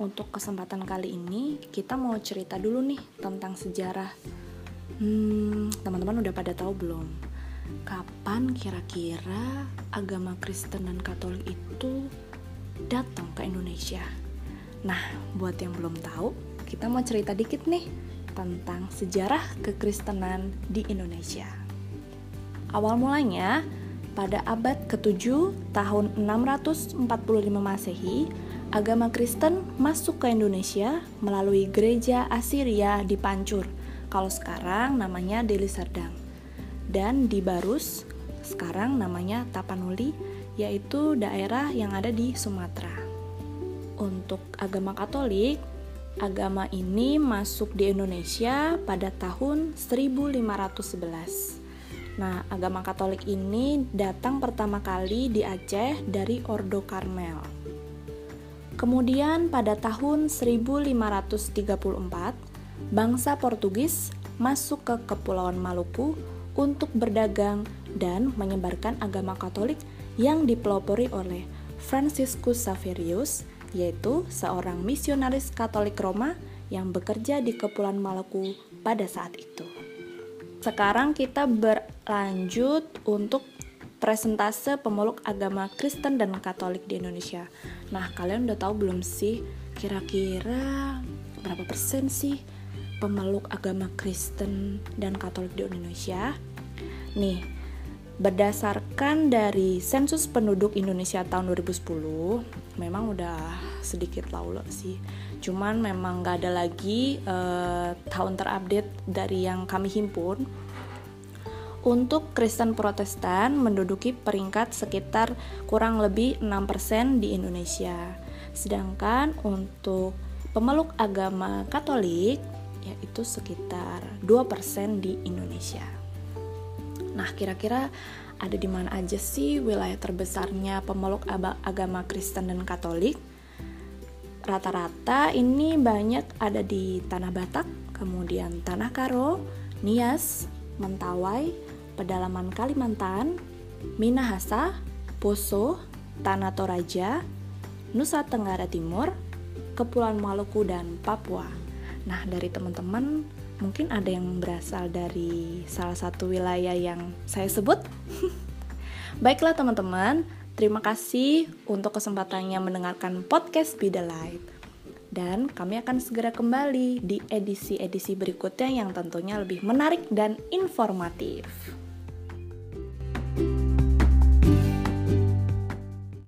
untuk kesempatan kali ini kita mau cerita dulu nih tentang sejarah. Hmm, teman-teman udah pada tahu belum? Kapan kira-kira agama Kristen dan Katolik itu datang ke Indonesia? Nah, buat yang belum tahu, kita mau cerita dikit nih tentang sejarah kekristenan di Indonesia. Awal mulanya pada abad ke-7 tahun 645 Masehi, agama Kristen masuk ke Indonesia melalui gereja Assyria di Pancur. Kalau sekarang namanya Deli Serdang. Dan di Barus, sekarang namanya Tapanuli, yaitu daerah yang ada di Sumatera. Untuk agama Katolik, agama ini masuk di Indonesia pada tahun 1511. Nah, agama Katolik ini datang pertama kali di Aceh dari Ordo Karmel. Kemudian pada tahun 1534, bangsa Portugis masuk ke Kepulauan Maluku untuk berdagang dan menyebarkan agama Katolik yang dipelopori oleh Franciscus Saverius, yaitu seorang misionaris Katolik Roma yang bekerja di Kepulauan Maluku pada saat itu. Sekarang kita berlanjut untuk presentase pemeluk agama Kristen dan Katolik di Indonesia. Nah, kalian udah tahu belum sih kira-kira berapa persen sih pemeluk agama Kristen dan Katolik di Indonesia? Nih, berdasarkan dari sensus penduduk Indonesia tahun 2010, memang udah sedikit laulo sih cuman memang gak ada lagi uh, tahun terupdate dari yang kami himpun untuk Kristen Protestan menduduki peringkat sekitar kurang lebih 6% di Indonesia. Sedangkan untuk pemeluk agama Katolik yaitu sekitar 2% di Indonesia. Nah, kira-kira ada di mana aja sih wilayah terbesarnya pemeluk agama Kristen dan Katolik? Rata-rata ini banyak ada di Tanah Batak, kemudian Tanah Karo, Nias, Mentawai, Pedalaman Kalimantan, Minahasa, Poso, Tanah Toraja, Nusa Tenggara Timur, Kepulauan Maluku, dan Papua. Nah, dari teman-teman mungkin ada yang berasal dari salah satu wilayah yang saya sebut. Baiklah teman-teman, Terima kasih untuk kesempatannya mendengarkan podcast Be The Light. Dan kami akan segera kembali di edisi-edisi berikutnya yang tentunya lebih menarik dan informatif.